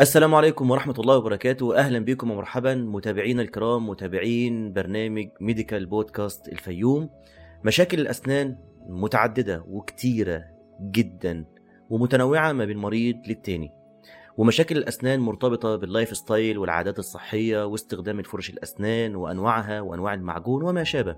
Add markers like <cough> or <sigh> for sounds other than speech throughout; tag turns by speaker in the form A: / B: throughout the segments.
A: السلام عليكم ورحمة الله وبركاته. أهلا بكم ومرحبا متابعينا الكرام متابعين برنامج medical بودكاست الفيوم. مشاكل الأسنان متعددة وكتيرة جدا ومتنوعة ما بين مريض للتاني. ومشاكل الأسنان مرتبطة بال lifestyle والعادات الصحية واستخدام الفرش الأسنان وأنواعها وأنواع المعجون وما شابه.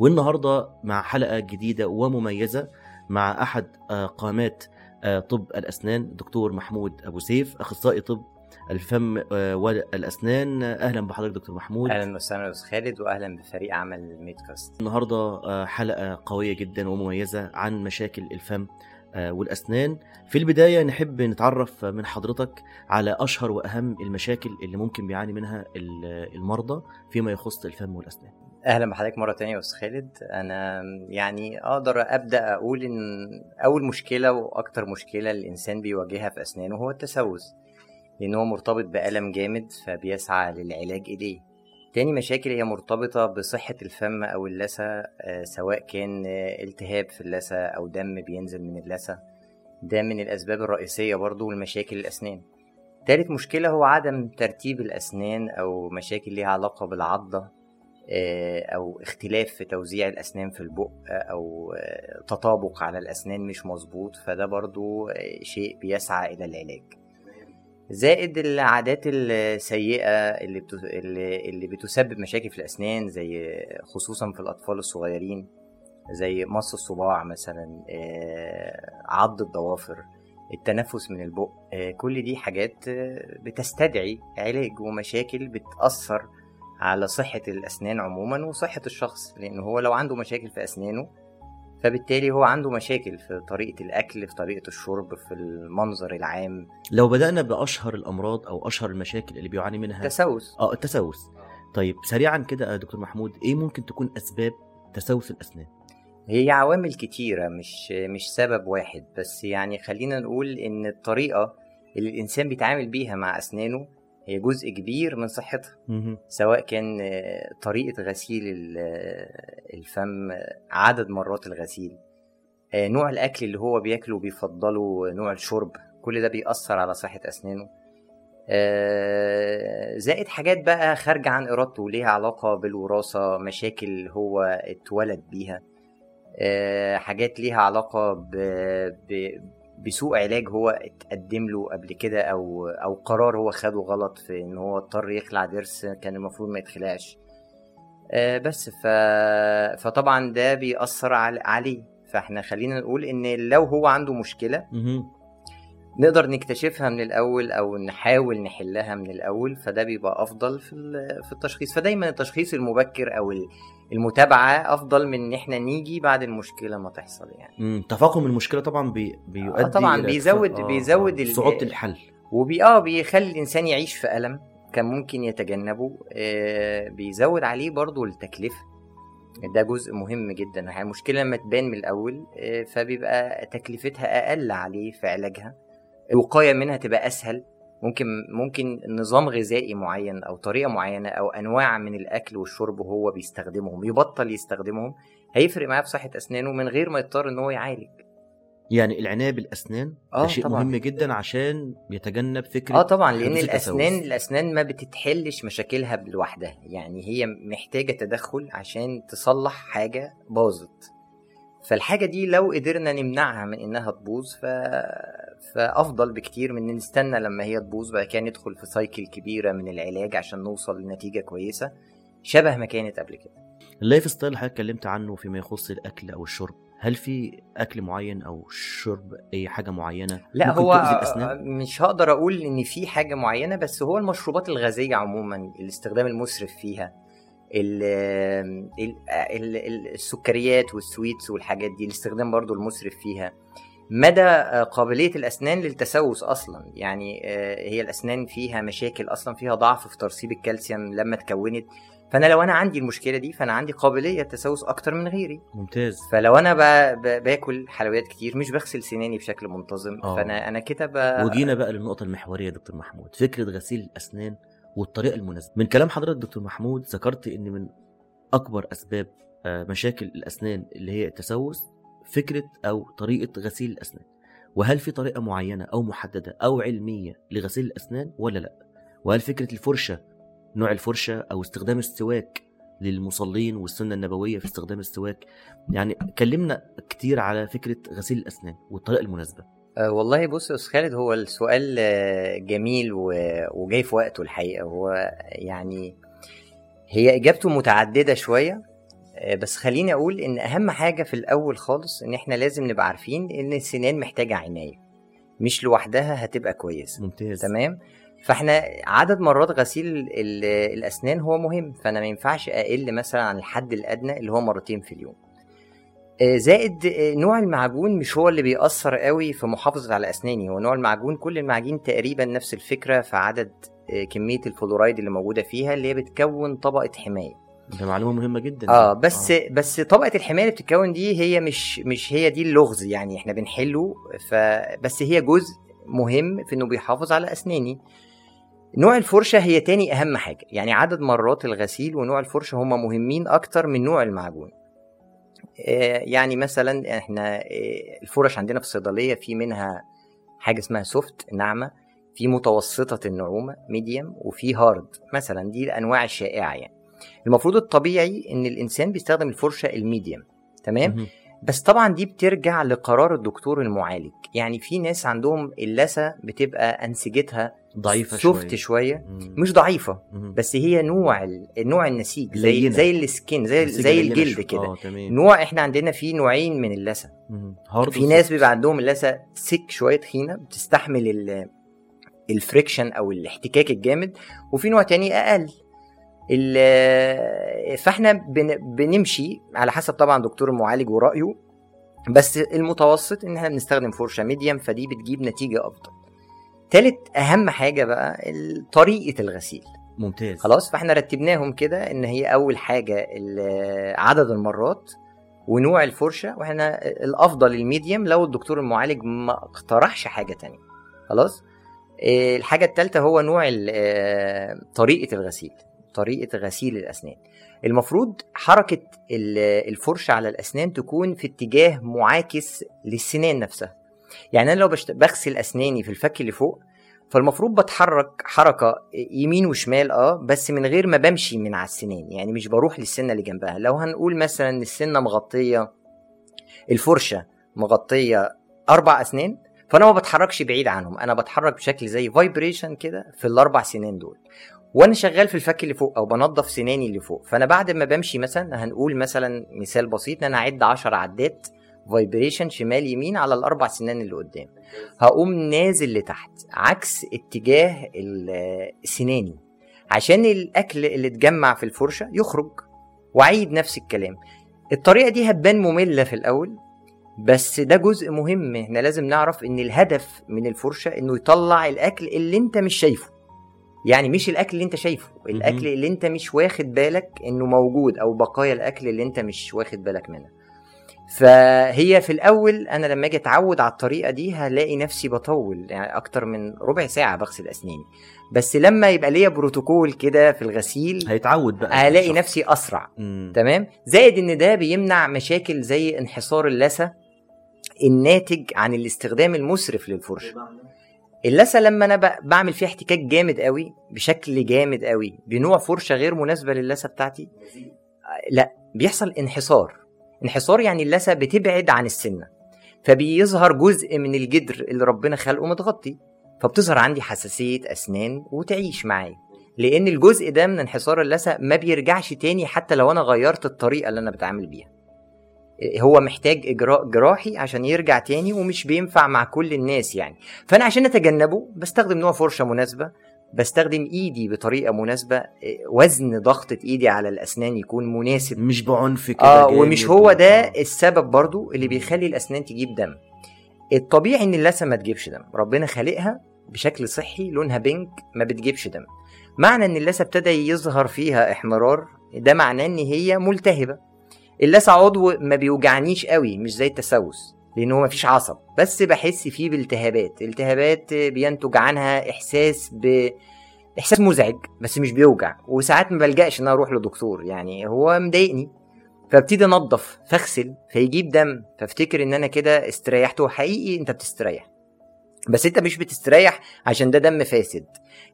A: والنهاردة مع حلقة جديدة ومميزة مع أحد آه، قامات طب الأسنان دكتور محمود أبو سيف أخصائي طب الفم آه، والأسنان أهلا بحضرتك دكتور محمود.
B: أهلا وسهلا أستاذ خالد واهلا بفريق عمل ميدكاست.
A: النهاردة آه، حلقة قوية جدا ومميزة عن مشاكل الفم آه، والأسنان. في البداية نحب نتعرف من حضرتك على أشهر وأهم المشاكل اللي ممكن بيعاني منها ال- المرضى فيما يخص الفم والأسنان.
B: أهلا بحضرتك مرة تانية يا أستاذ خالد. أنا يعني أقدر أبدأ أقول إن أول مشكلة وأكتر مشكلة الإنسان بيواجهها في أسنانه هو التسوس لأن هو مرتبط بألم جامد فبيسعى للعلاج إليه. تاني مشاكل هي مرتبطة بصحة الفم أو اللثة آه، سواء كان التهاب في اللثة أو دم بينزل من اللثة. ده من الأسباب الرئيسية برضو لمشاكل الأسنان. تالت مشكلة هو عدم ترتيب الأسنان أو مشاكل ليها علاقة بالعضة. آه، أو اختلاف في توزيع الأسنان في البق آه، أو آه، تطابق على الأسنان مش مظبوط فده برضو شيء بيسعى إلى العلاج زائد العادات السيئة اللي. اللي بتسبب مشاكل في الأسنان زي خصوصا في الأطفال الصغيرين زي مص الصباع مثلا عض الضوافر التنفس من البق كل دي حاجات بتستدعي علاج ومشاكل بتأثر على صحة الأسنان عموما وصحة الشخص لأن هو لو عنده مشاكل في أسنانه فبالتالي هو عنده مشاكل في طريقة الأكل في طريقة الشرب في المنظر العام.
A: لو بدأنا بأشهر الأمراض أو أشهر المشاكل اللي بيعاني منها
B: تسوس.
A: آه التسوس. طيب سريعا كده يا دكتور محمود إيه ممكن تكون أسباب تسوس الأسنان؟
B: هي عوامل كتيرة مش مش سبب واحد بس يعني خلينا نقول إن الطريقة اللي الإنسان بيتعامل بيها مع أسنانه هي جزء كبير من صحتها. سواء كان آه، طريقة غسيل آه، الفم عدد مرات الغسيل آه، نوع الأكل اللي هو بياكله بيفضله نوع الشرب كل ده بيأثر على صحة أسنانه زائد حاجات بقى خارجة عن إرادته ليها علاقة بالوراثة مشاكل هو اتولد بيها حاجات ليها علاقة ب... ب... بسوء علاج هو اتقدم له قبل كده أو أو قرار هو خده غلط في إن هو اضطر يخلع ضرس كان المفروض ما يتخلعش. آه، بس ف... فطبعا ده بيأثر عل- عليه. فإحنا خلينا نقول إن لو هو عنده مشكلة
A: مهم.
B: نقدر نكتشفها من الأول أو نحاول نحلها من الأول فده بيبقى أفضل في في التشخيص. فدايما التشخيص المبكر أو المتابعة أفضل من إن إحنا نيجي بعد المشكلة ما تحصل يعني.
A: مم. تفاقم المشكلة طبعا بي... بيؤدي
B: طبعاً
A: إلى
B: بيزود-
A: ارتفاع-
B: بيزود ال-
A: صعوبة الحل.
B: وبي آه بيخلي الإنسان يعيش في ألم كان ممكن يتجنبه. آه بيزود عليه برضو التكلفة. ده جزء مهم جدا. يعني المشكلة لما تبان من الأول آه فبيبقى تكلفتها أقل عليه في علاجها. الوقاية منها تبقى أسهل. ممكن ممكن نظام غذائي معين أو طريقة معينة أو أنواع من الأكل والشرب هو بيستخدمهم يبطل يستخدمهم هيفرق معاه في صحة أسنانه من غير ما يضطر إن هو يعالج
A: يعني العنايه بالاسنان
B: آه،
A: ده شيء
B: طبعاً.
A: مهم جدا عشان يتجنب فكرة
B: آه طبعا
A: لأن
B: الاسنان
A: التسوس.
B: الأسنان ما بتتحلش مشاكلها لوحدها يعني هي محتاجة تدخل عشان تصلح حاجة باظت فالحاجة دي لو قدرنا نمنعها من إنها تبوظ ف... فأفضل بكتير من إن نستنى لما هي تبوظ بعد كده ندخل في سايكل كبيرة من العلاج عشان نوصل لنتيجة كويسة شبه ما كانت قبل كده.
A: ال lifestyle اللي حضرتك اتكلمت عنه فيما يخص الأكل أو الشرب هل في أكل معين أو شرب أي حاجة معينة
B: لا هو
A: تؤذي الأسنان؟
B: مش هقدر أقول إن في حاجة معينة بس هو المشروبات الغازية عموما الاستخدام المسرف فيها السكريات وال sweets والحاجات دي الاستخدام برضو المسرف فيها. مدى آه، قابلية الأسنان للتسوس أصلا؟ يعني آه، هي الأسنان فيها مشاكل أصلا فيها ضعف في ترسيب الكالسيوم لما اتكونت. فأنا لو أنا عندي المشكلة دي فأنا عندي قابلية تسوس أكتر من غيري.
A: ممتاز.
B: فلو ب- ب- باكل حلويات كتير مش بغسل سناني بشكل منتظم
A: آه.
B: فأنا أنا كده ب...
A: وجينا بقى للنقطة المحورية يا دكتور محمود. فكرة غسيل الأسنان والطريقة المناسبة. من كلام حضرتك دكتور محمود ذكرت إن من أكبر أسباب آه، مشاكل الأسنان اللي هي التسوس فكرة أو طريقة غسيل الأسنان. وهل في طريقة معينة أو محددة أو علمية لغسيل الأسنان ولا لأ؟ وهل فكرة الفرشة نوع الفرشة أو استخدام السواك للمصلين والسنة النبوية في استخدام السواك؟ يعني كلمنا كتير على فكرة غسيل الأسنان والطريقة المناسبة.
B: أه والله بص يا أستاذ خالد هو السؤال آه، جميل وجاي في وقته الحقيقة. هو يعني هي إجابته متعددة شوية آه، بس خليني أقول إن أهم حاجة في الأول خالص إن إحنا لازم نبقى عارفين إن السنان محتاجة عناية مش لوحدها هتبقى كويسة.
A: ممتاز.
B: تمام؟ فإحنا عدد مرات غسيل ال- الأسنان هو مهم فأنا ما ينفعش أقل مثلا عن الحد الأدنى اللي هو مرتين في اليوم. آه، زائد آه، نوع المعجون مش هو اللي بيأثر قوي في محافظة على أسناني. هو نوع المعجون كل المعاجين تقريبا نفس الفكرة في عدد آه، كمية الفلورايد اللي موجودة فيها اللي هي بتكون طبقة حماية.
A: ده معلومة مهمة جدا.
B: آه بس آه. بس طبقة الحماية اللي بتتكون دي هي مش مش هي دي اللغز يعني إحنا بنحله. فبس هي جزء مهم في إنه بيحافظ على أسناني. نوع الفرشة هي تاني أهم حاجة. يعني عدد مرات الغسيل ونوع الفرشة هما مهمين أكتر من نوع المعجون. آه، يعني مثلا إحنا آه، الفرش عندنا في الصيدلية في منها حاجة اسمها soft ناعمة في متوسطة النعومة medium وفي hard مثلا دي الأنواع الشائعة يعني. المفروض الطبيعي إن الإنسان بيستخدم الفرشة ال medium
A: تمام.
B: بس طبعا دي بترجع لقرار الدكتور المعالج يعني في ناس عندهم اللثة بتبقى أنسجتها
A: ضعيفة
B: soft
A: شوية
B: شوية
A: مم.
B: مش ضعيفة
A: مهم.
B: بس هي نوع نوع النسيج زي
A: لينة.
B: زي ال
A: skin
B: زي
A: زي
B: الجلد كده
A: تمام
B: نوع إحنا عندنا فيه نوعين من
A: اللثة
B: في ناس. بيبقى عندهم اللثة thick شوية تخينه بتستحمل ال- ال friction أو الاحتكاك الجامد وفي نوع تاني أقل فاحنا بن- بنمشي على حسب طبعا دكتور المعالج ورأيه بس المتوسط إن إحنا بنستخدم فرشه medium فدي بتجيب نتيجة أفضل. تالت أهم حاجة بقى طريقة الغسيل.
A: ممتاز.
B: خلاص؟ فإحنا رتبناهم كده إن هي أول حاجة ال- عدد المرات ونوع الفرشة وإحنا الأفضل ال medium لو الدكتور المعالج ما اقترحش حاجة تانية. خلاص؟ إيه، الحاجة الثالثه هو نوع آه، طريقة الغسيل. طريقة غسيل الأسنان. المفروض حركة ال- الفرشه على الأسنان تكون في اتجاه معاكس للسنان نفسها. يعني أنا لو بغسل أسناني في الفك اللي فوق فالمفروض بتحرك حركة يمين وشمال آه بس من غير ما بمشي من على السنان. يعني مش بروح للسنة اللي جنبها. لو هنقول مثلا إن السنة مغطية الفرشة مغطية أربع أسنان فأنا ما بتحركش بعيد عنهم. أنا بتحرك بشكل زي vibration كده في الأربع سنان دول. وأنا شغال في الفك اللي فوق أو بنظف سناني اللي فوق. فأنا بعد ما بمشي مثلا هنقول مثلا مثال بسيط إن أنا اعد 10 عدات vibration شمال يمين على الأربع سنان اللي قدام. هقوم نازل لتحت عكس اتجاه سناني. عشان الأكل اللي اتجمع في الفرشة يخرج. وأعيد نفس الكلام. الطريقة دي هتبان مملة في الأول بس ده جزء مهم. إحنا لازم نعرف إن الهدف من الفرشة إنه يطلع الأكل اللي أنت مش شايفه. يعني مش الأكل اللي أنت شايفه الأكل اللي أنت مش واخد بالك إنه موجود أو بقايا الأكل اللي أنت مش واخد بالك منها. فهي في الأول أنا لما أجي أتعود على الطريقة دي هلاقي نفسي بطول يعني أكتر من ربع ساعة بغسل أسناني. بس لما يبقى ليا بروتوكول كده في الغسيل
A: هيتعود بقى
B: هلاقي
A: الشخص.
B: نفسي أسرع.
A: مم.
B: تمام؟ زائد إن ده بيمنع مشاكل زي انحسار اللثة الناتج عن الاستخدام المسرف للفرشه اللثة لما أنا بعمل فيها احتكاك جامد قوي بشكل جامد قوي بنوع فرشة غير مناسبة للثة بتاعتي لأ بيحصل انحسار انحسار يعني اللثة بتبعد عن السنة فبيظهر جزء من الجدر اللي ربنا خلقه متغطي فبتظهر عندي حساسية أسنان وتعيش معايا. لأن الجزء ده من انحسار اللثة ما بيرجعش تاني حتى لو أنا غيرت الطريقة اللي أنا بتعامل بيها. هو محتاج إجراء جراحي عشان يرجع تاني ومش بينفع مع كل الناس يعني. فأنا عشان أتجنبه بستخدم نوع فرشة مناسبة بستخدم إيدي بطريقة مناسبة إيه، وزن ضغطة إيدي على الأسنان يكون مناسب.
A: مش بعنف كده آه
B: ومش هو ده
A: آه.
B: السبب برضو اللي بيخلي الأسنان تجيب دم. الطبيعي إن اللثة ما تجيبش دم. ربنا خالقها بشكل صحي لونها بينك ما بتجيبش دم. معنى إن اللثة ابتدى يظهر فيها إحمرار ده معناه إن هي ملتهبة. اللثة عضو ما بيوجعنيش قوي مش زي التسوس لأن هو مفيش عصب. بس بحس فيه بالتهابات التهابات بينتج عنها إحساس ب إحساس مزعج بس مش بيوجع. وساعات ما بلجأش إن أروح لدكتور يعني هو مضايقني. فابتدي انضف فاغسل فيجيب دم فافتكر إن أنا كده استريحت. وحقيقي أنت بتستريح. بس أنت مش بتستريح عشان ده دم فاسد.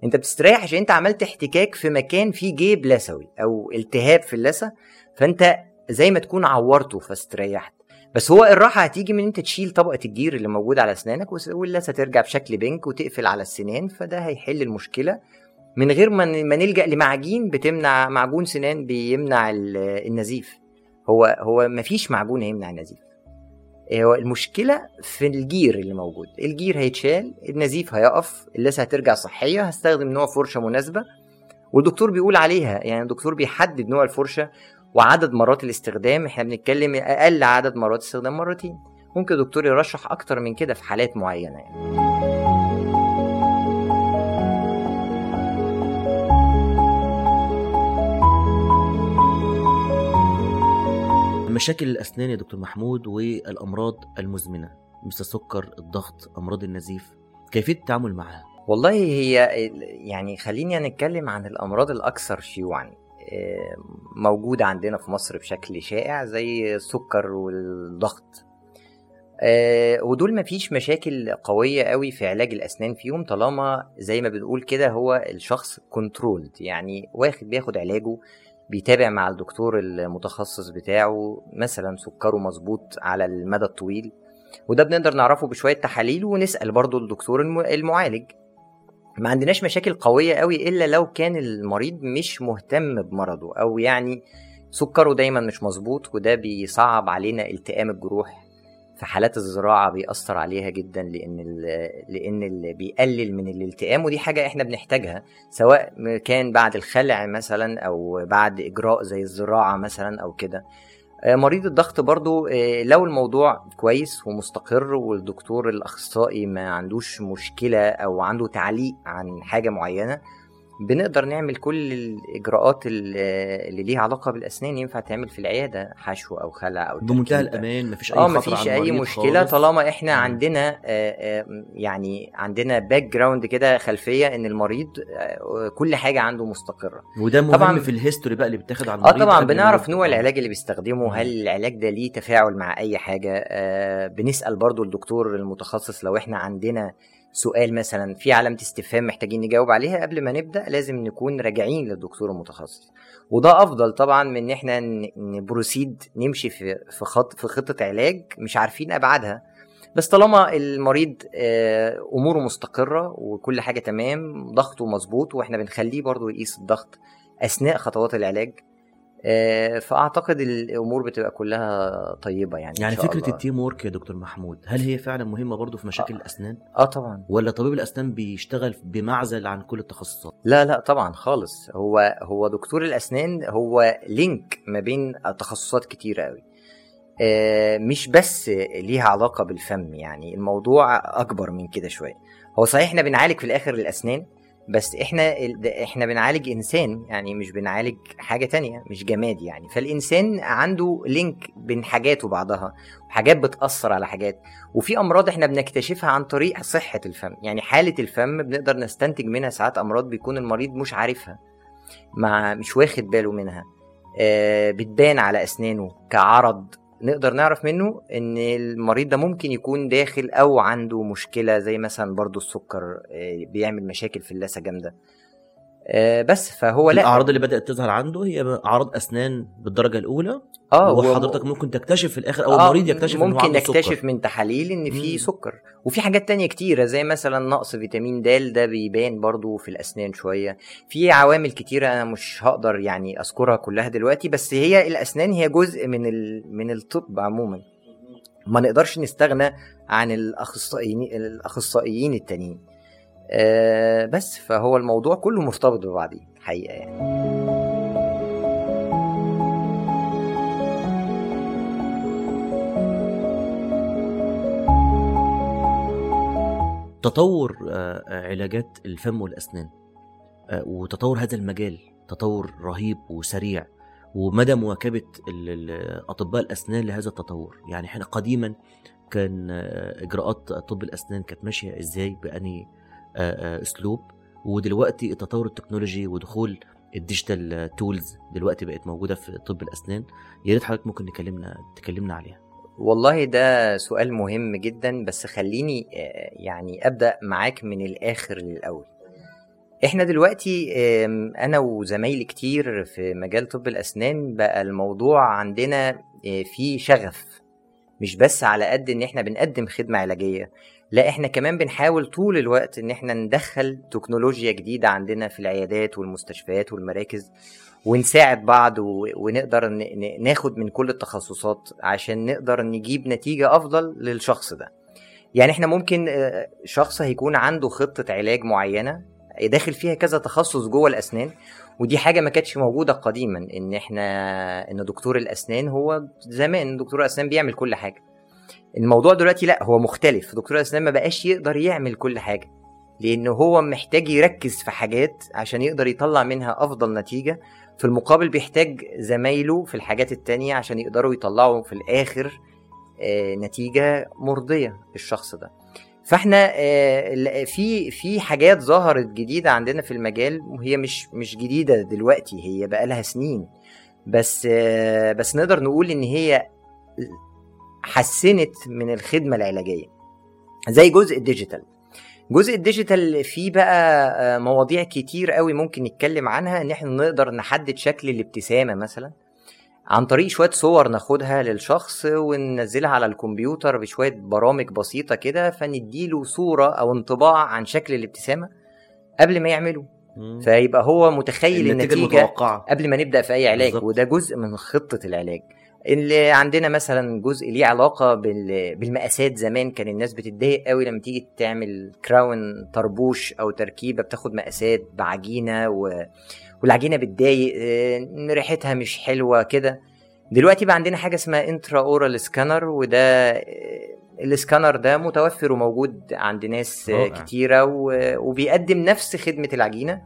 B: أنت بتستريح عشان أنت عملت احتكاك في مكان فيه جيب لثوي أو التهاب في اللثة. فأنت زي ما تكون عورته فاستريحت. بس هو الراحة هتيجي من أنت تشيل طبقة الجير اللي موجودة على أسنانك واللثه ترجع بشكل بنك وتقفل على السنان فده هيحل المشكلة. من غير ما نلجأ لمعاجين بتمنع معجون سنان بيمنع النزيف. هو هو مفيش معجون هيمنع النزيف. هو المشكلة في الجير اللي موجود. الجير هيتشال النزيف هيقف اللثه هترجع صحية هستخدم نوع فرشة مناسبة. والدكتور بيقول عليها يعني الدكتور بيحدد نوع الفرشة. وعدد مرات الاستخدام إحنا بنتكلم أقل عدد مرات استخدام مرتين. ممكن الدكتور يرشح أكتر من كده في حالات معينة يعني.
A: مشاكل الأسنان يا دكتور محمود والأمراض المزمنة مثل السكر الضغط أمراض النزيف كيفية التعامل معها؟
B: والله هي يعني خليني نتكلم عن الأمراض الأكثر شيوعا. موجودة عندنا في مصر بشكل شائع زي السكر والضغط. ودول مفيش مشاكل قوية قوي في علاج الأسنان فيهم طالما زي ما بنقول كده هو الشخص كنترولد يعني واخد بياخد علاجه بيتابع مع الدكتور المتخصص بتاعه مثلا سكره مظبوط على المدى الطويل. وده بنقدر نعرفه بشوية تحاليل ونسأل برضو الدكتور المعالج. ما عندناش مشاكل قوية قوي إلا لو كان المريض مش مهتم بمرضه أو يعني سكره دايما مش مظبوط وده بيصعب علينا التئام الجروح في حالات الزراعة بيأثر عليها جدا لأن لأن اللي بيقلل من الالتئام ودي حاجة إحنا بنحتاجها سواء كان بعد الخلع مثلا أو بعد إجراء زي الزراعة مثلا أو كده. مريض الضغط برضو لو الموضوع كويس ومستقر والدكتور الأخصائي ما عندوش مشكلة أو عنده تعليق عن حاجة معينة بنقدر نعمل كل الإجراءات اللي ليها علاقة بالأسنان ينفع تعمل في العيادة حشو أو خلع أو
A: بمنتهى الأمان مفيش أي
B: آه
A: خطر
B: مفيش
A: المريض
B: مشكلة
A: خالص.
B: طالما إحنا
A: مم.
B: عندنا آه، آه، يعني عندنا background كده خلفية إن المريض آه، كل حاجة عنده مستقرة
A: وده مهم
B: طبعاً-
A: في الهيستوري بقى اللي بيتاخد على
B: آه
A: المريض
B: طبعا
A: قبل ما
B: بنعرف. نوع
A: آه.
B: العلاج اللي بيستخدمه. هل العلاج ده ليه تفاعل مع أي حاجة آه بنسأل برضو الدكتور المتخصص لو إحنا عندنا سؤال مثلا في علامة استفهام محتاجين نجاوب عليها قبل ما نبدأ لازم نكون راجعين للدكتور المتخصص. وده أفضل طبعا من إن إحنا ن- نبروسيد نمشي في في خط في خطة علاج مش عارفين أبعادها. بس طالما المريض آه، أموره مستقرة وكل حاجة تمام ضغطه مظبوط وإحنا بنخليه برضو يقيس الضغط أثناء خطوات العلاج فأعتقد الأمور بتبقى كلها طيبة يعني إن
A: يعني
B: شاء
A: فكرة
B: الله.
A: ال team work يا دكتور محمود هل هي فعلا مهمة برضو في مشاكل الأسنان؟
B: آه طبعا.
A: ولا طبيب الأسنان بيشتغل بمعزل عن كل التخصصات؟
B: لا لا طبعا خالص. هو هو دكتور الأسنان هو link ما بين تخصصات كتيرة قوي آه، مش بس ليها علاقة بالفم يعني الموضوع أكبر من كده شوية. هو صحيح إحنا بنعالج في الآخر الأسنان بس إحنا إحنا بنعالج إنسان يعني مش بنعالج حاجة تانية مش جماد يعني. فالإنسان عنده لينك بين حاجات وبعضها وحاجات بتأثر على حاجات. وفي أمراض إحنا بنكتشفها عن طريق صحة الفم يعني حالة الفم بنقدر نستنتج منها ساعات أمراض بيكون المريض مش عارفها مع مش واخد باله منها. آه بتبان على أسنانه كعرض نقدر نعرف منه إن المريض ده ممكن يكون داخل أو عنده مشكلة زي مثلا برضو السكر آه بيعمل مشاكل في اللثة جامدة. بس فهو لا.
A: الأعراض اللي بدأت تظهر عنده هي أعراض أسنان بالدرجة
B: الأولى آه
A: وحضرتك ممكن تكتشف في الآخر أو
B: آه،
A: المريض يكتشف إن هو
B: ممكن
A: عنده
B: نكتشف
A: سكر.
B: من تحاليل إن في. سكر. وفي حاجات تانية كتيرة زي مثلا نقص فيتامين د ده بيبان برضو في الأسنان شوية. في عوامل كتيرة أنا مش هقدر يعني أذكرها كلها دلوقتي بس هي الأسنان هي جزء من ال... من الطب عموما. ما نقدرش نستغنى عن الأخصائيين الأخصائيين التانيين. آه بس فهو الموضوع كله مرتبط ببعضيه الحقيقة يعني.
A: تطور آه، آه، علاجات الفم والأسنان وتطور هذا المجال تطور رهيب وسريع ومدى مواكبة أطباء الأسنان لهذا التطور. يعني إحنا قديما كان إجراءات طب الأسنان كانت ماشية إزاي بأني أسلوب. ودلوقتي التطور التكنولوجي ودخول ال digital tools دلوقتي بقت موجودة في طب الأسنان. يا ريت حضرتك ممكن نكلمنا تكلمنا عليها.
B: والله ده سؤال مهم جدا بس خليني آه، يعني أبدأ معاك من الآخر للأول. إحنا دلوقتي أنا وزمايلي كتير في مجال طب الأسنان بقى الموضوع عندنا آه، فيه شغف. مش بس على قد إن إحنا بنقدم خدمة علاجية لا إحنا كمان بنحاول طول الوقت إن إحنا ندخل تكنولوجيا جديدة عندنا في العيادات والمستشفيات والمراكز ونساعد بعض ونقدر ناخد من كل التخصصات عشان نقدر نجيب نتيجة أفضل للشخص ده. يعني إحنا ممكن آه، شخص هيكون عنده خطة علاج معينة داخل فيها كذا تخصص جوه الأسنان ودي حاجة ما كانتش موجودة قديما إن إحنا إن دكتور الأسنان هو زمان دكتور الأسنان بيعمل كل حاجة. الموضوع دلوقتي لا هو مختلف. دكتور الاسنان ما بقاش يقدر يعمل كل حاجة لأن هو محتاج يركز في حاجات عشان يقدر يطلع منها أفضل نتيجة. في المقابل بيحتاج زمايله في الحاجات التانية عشان يقدروا يطلعوا في الآخر آه، نتيجة مرضية للشخص ده. فإحنا آه، في في حاجات ظهرت جديدة عندنا في المجال وهي مش مش جديدة دلوقتي هي بقى لها سنين. بس آه، بس نقدر نقول إن هي حسنت من الخدمة العلاجية زي جزء ال digital. جزء ال digital فيه بقى آه، مواضيع كتير قوي ممكن نتكلم عنها إن إحنا نقدر نحدد شكل الابتسامة مثلا. عن طريق شوية صور ناخدها للشخص وننزلها على الكمبيوتر بشوية برامج بسيطة كده فنديله صورة أو انطباع عن شكل الابتسامة قبل ما يعمله.
A: مم.
B: فيبقى هو متخيل
A: النتيجة
B: النتيجة
A: المتوقعة.
B: قبل ما نبدأ في أي علاج
A: بالظبط.
B: وده جزء من خطة العلاج. اللي عندنا مثلا جزء ليه علاقة بال- بالمقاسات. زمان كان الناس بتتضايق قوي لما تيجي تعمل crown طربوش أو تركيبة بتاخد مقاسات بعجينة و... والعجينة بتضايق آه، ريحتها مش حلوة كده. دلوقتي بقى عندنا حاجة اسمها intra oral scanner وده آه، السكانر ده متوفر وموجود عند ناس آه،
A: رائع.
B: كتيرة و- وبيقدم نفس خدمة العجينة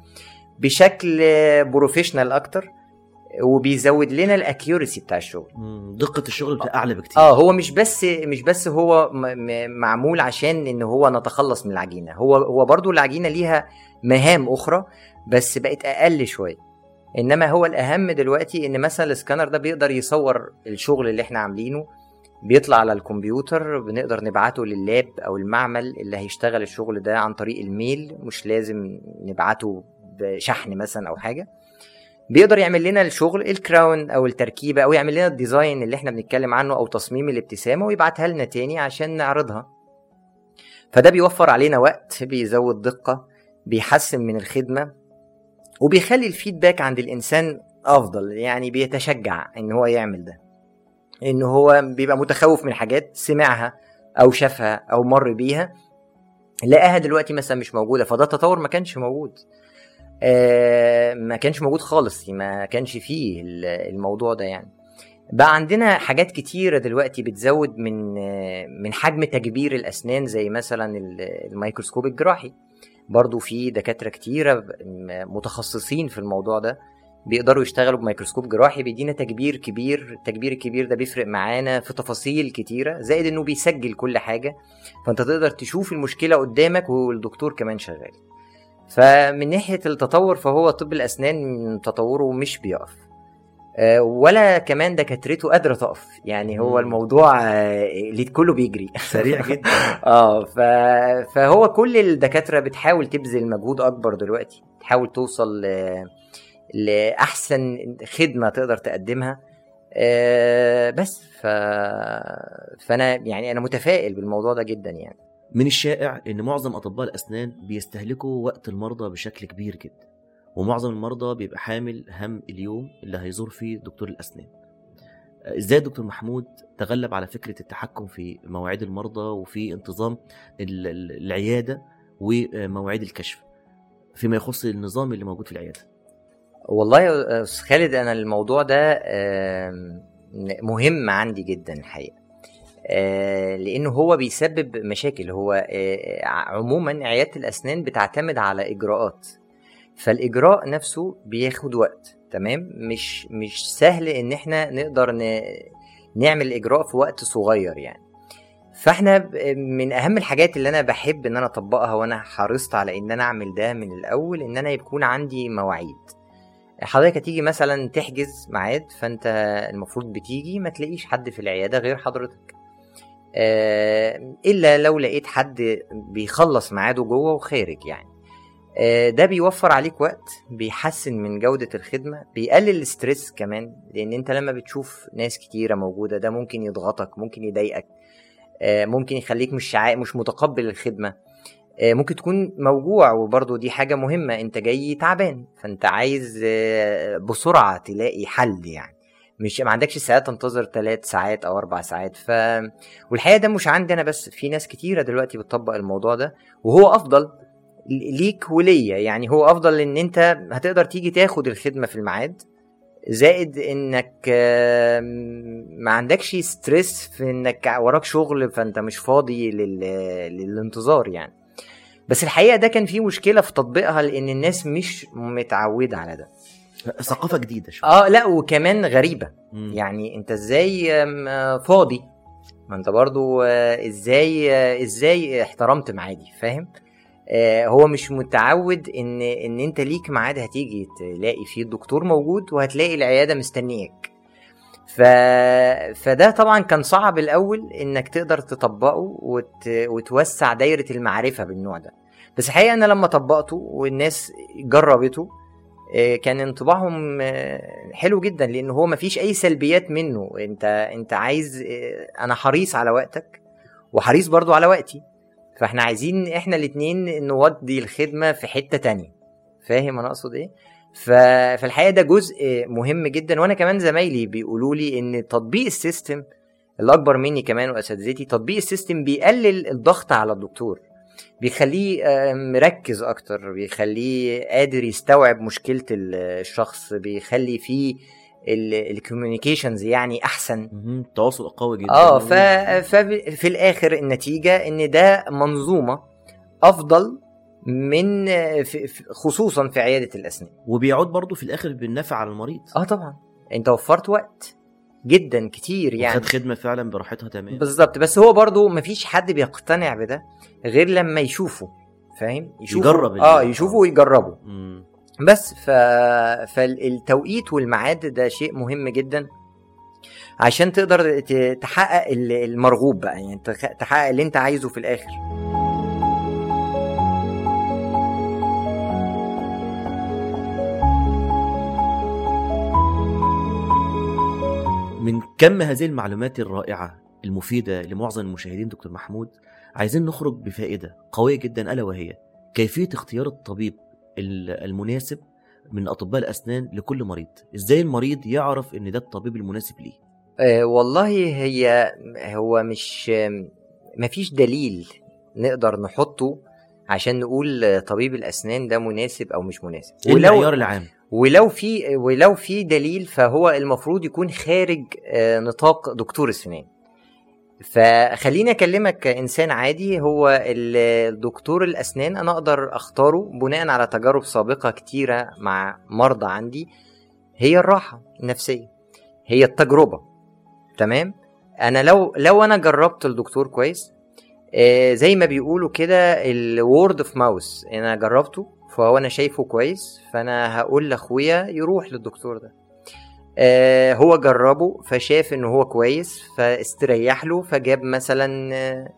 B: بشكل professional أكتر. وبيزود لنا ال accuracy بتاع الشغل.
A: دقة الشغل بتبقى أعلى بكتير.
B: آه هو مش بس مش بس هو م- م- معمول عشان إن هو نتخلص من العجينة. هو هو برضو العجينة ليها مهام أخرى بس بقت أقل شوية. إنما هو الأهم دلوقتي إن مثلا السكانر ده بيقدر يصور الشغل اللي إحنا عاملينه بيطلع على الكمبيوتر بنقدر نبعته لل lab أو المعمل اللي هيشتغل الشغل ده عن طريق ال mail مش لازم نبعته بشحن مثلا أو حاجة. بيقدر يعمل لنا الشغل ال crown أو التركيبة أو يعمل لنا ال design اللي إحنا بنتكلم عنه أو تصميم الابتسامة ويبعتها لنا تاني عشان نعرضها. فده بيوفر علينا وقت بيزود دقة بيحسن من الخدمة وبيخلي ال feedback عند الإنسان أفضل يعني بيتشجع إن هو يعمل ده. إن هو بيبقى متخوف من حاجات سمعها أو شافها أو مر بيها لقاها دلوقتي مثلا مش موجودة فده تطور ما كانش موجود. ما كانش موجود خالص ما كانش فيه ال- الموضوع ده يعني. بقى عندنا حاجات كتيرة دلوقتي بتزود من آه، من حجم تكبير الأسنان زي مثلا ال- الميكروسكوب الجراحي. برضو في ب- م- متخصصين في الموضوع ده بيقدروا يشتغلوا بميكروسكوب جراحي بيدينا تكبير كبير التكبير الكبير ده بيفرق معانا في تفاصيل كتيرة زائد إنه بيسجل كل حاجة. فأنت تقدر تشوف المشكلة قدامك والدكتور كمان شغال. فمن ناحية التطور فهو طب الأسنان تطوره مش بيقف. آه، ولا كمان دكاترته قادرة تقف. يعني هو. الموضوع آه، اللي كله بيجري. <laughs>
A: سريع جدا.
B: آه ف... فهو كل الدكاترة بتحاول تبذل مجهود أكبر دلوقتي. تحاول توصل ل... لأحسن خدمة تقدر تقدمها. آه، بس ف... فأنا يعني أنا متفائل بالموضوع ده جدا يعني.
A: من الشائع إن معظم أطباء الأسنان بيستهلكوا وقت المرضى بشكل كبير جدا ومعظم المرضى بيبقى حامل هم اليوم اللي هيزور فيه دكتور الأسنان. إزاي دكتور محمود تغلب على فكرة التحكم في مواعيد المرضى وفي انتظام ال- ال- العيادة ومواعيد الكشف فيما يخص النظام اللي موجود في العيادة؟
B: والله يا أستاذ خالد أنا الموضوع ده مهم عندي جدا الحقيقة. لأنه هو بيسبب مشاكل. هو آه، عموما عيادة الأسنان بتعتمد على إجراءات. فالإجراء نفسه بياخد وقت تمام؟ مش مش سهل إن إحنا نقدر. نعمل الاجراء في وقت صغير يعني. فإحنا من أهم الحاجات اللي أنا بحب إن أنا أطبقها وأنا حرصت على إن أنا أعمل ده من الأول إن أنا يكون عندي مواعيد. حضرتك هتيجي مثلا تحجز ميعاد فأنت المفروض بتيجي ما تلاقيش حد في العيادة غير حضرتك. آه، إلا لو لقيت حد بيخلص ميعاده جوه وخارج يعني آه، ده بيوفر عليك وقت بيحسن من جودة الخدمة بيقلل الستريس كمان لأن أنت لما بتشوف ناس كتيرة موجودة ده ممكن يضغطك ممكن يضايقك آه، ممكن يخليك مش. مش متقبل الخدمة آه، ممكن تكون موجوع وبرضه دي حاجة مهمة أنت جاي تعبان فأنت عايز آه، بسرعة تلاقي حل يعني مش ما عندكش ساعات تنتظر ثلاث ساعات أو أربع ساعات ف والحقيقة ده مش عندي أنا بس في ناس كتيرة دلوقتي بتطبق الموضوع ده وهو أفضل ليك وليا يعني هو أفضل إن أنت هتقدر تيجي تاخد الخدمة في الميعاد زائد إنك ما عندكش ستريس في إنك وراك شغل فأنت مش فاضي لل... للانتظار يعني. بس الحقيقة ده كان فيه مشكلة في تطبيقها لأن الناس مش متعودة على ده.
A: ثقافة جديدة شوية.
B: آه لا وكمان غريبة.
A: مم.
B: يعني أنت إزاي آه، فاضي؟ ما أنت برضو آه، إزاي آه، إزاي احترمت ميعادي فاهم؟ هو مش متعود إن إن أنت ليك ميعاد هتيجي تلاقي فيه الدكتور موجود وهتلاقي العيادة مستنياك. ف... فده طبعا كان صعب الأول إنك تقدر تطبقه وت... وتوسع دايرة المعرفة بالنوع ده. بس الحقيقة أنا لما طبقته والناس جربته كان انطباعهم آه، حلو جدا لأن هو مفيش أي سلبيات منه. أنت أنت عايز آه، أنا حريص على وقتك وحريص برضو على وقتي. فإحنا عايزين إحنا الاتنين نودي الخدمة في حتة تانية. فاهم أنا أقصد إيه. فالحقيقة ده جزء مهم جدا. وأنا كمان زمايلي بيقولوا لي إن تطبيق ال system اللي أكبر مني كمان وأساتذتي تطبيق ال system بيقلل الضغط على الدكتور. بيخليه مركز أكتر بيخليه قادر يستوعب مشكلة ال- الشخص بيخلي فيه ال communications يعني أحسن.
A: مهم. التواصل قوي جدا.
B: آه ف... ففي الآخر النتيجة إن ده منظومة أفضل من خصوصا في عيادة الأسنان.
A: وبيعود برضه في الآخر بالنفع على المريض.
B: آه طبعا. أنت وفرت وقت. جدا كتير يعني.
A: خد خدمة فعلا براحتها تمام
B: بالظبط. بس هو برضو مفيش حد بيقتنع بده غير لما يشوفه فاهم؟ يشوفه.
A: يجرب
B: آه يشوفه ويجربه.
A: مم.
B: بس ف... فالتوقيت والميعاد ده شيء مهم جدا عشان تقدر تحقق ال- المرغوب بقى يعني تحقق اللي انت عايزه في الآخر.
A: من كم هذه المعلومات الرائعة المفيدة لمعظم المشاهدين دكتور محمود عايزين نخرج بفائدة قوية جدا ألا وهي كيفية اختيار الطبيب ال- المناسب من أطباء الأسنان لكل مريض؟ إزاي المريض يعرف إن ده الطبيب المناسب ليه؟
B: آه والله هي هو مش مفيش دليل نقدر نحطه عشان نقول طبيب الأسنان ده مناسب أو مش مناسب.
A: إيه المعيار العام؟
B: ولو في ولو في دليل فهو المفروض يكون خارج آه، نطاق دكتور السنان. فخليني أكلمك كانسان عادي هو ال- الدكتور الأسنان. أنا أقدر أختاره بناء على تجارب سابقة كتيرة مع مرضى عندي. هي الراحة النفسية هي التجربة. تمام؟ أنا لو لو أنا جربت الدكتور كويس آه، زي ما بيقولوا كده ال word of mouth أنا جربته. فهو أنا شايفه كويس فأنا هقول لأخويا يروح للدكتور ده. آه، هو جربه فشاف إن هو كويس فاستريح له فجاب مثلا آه،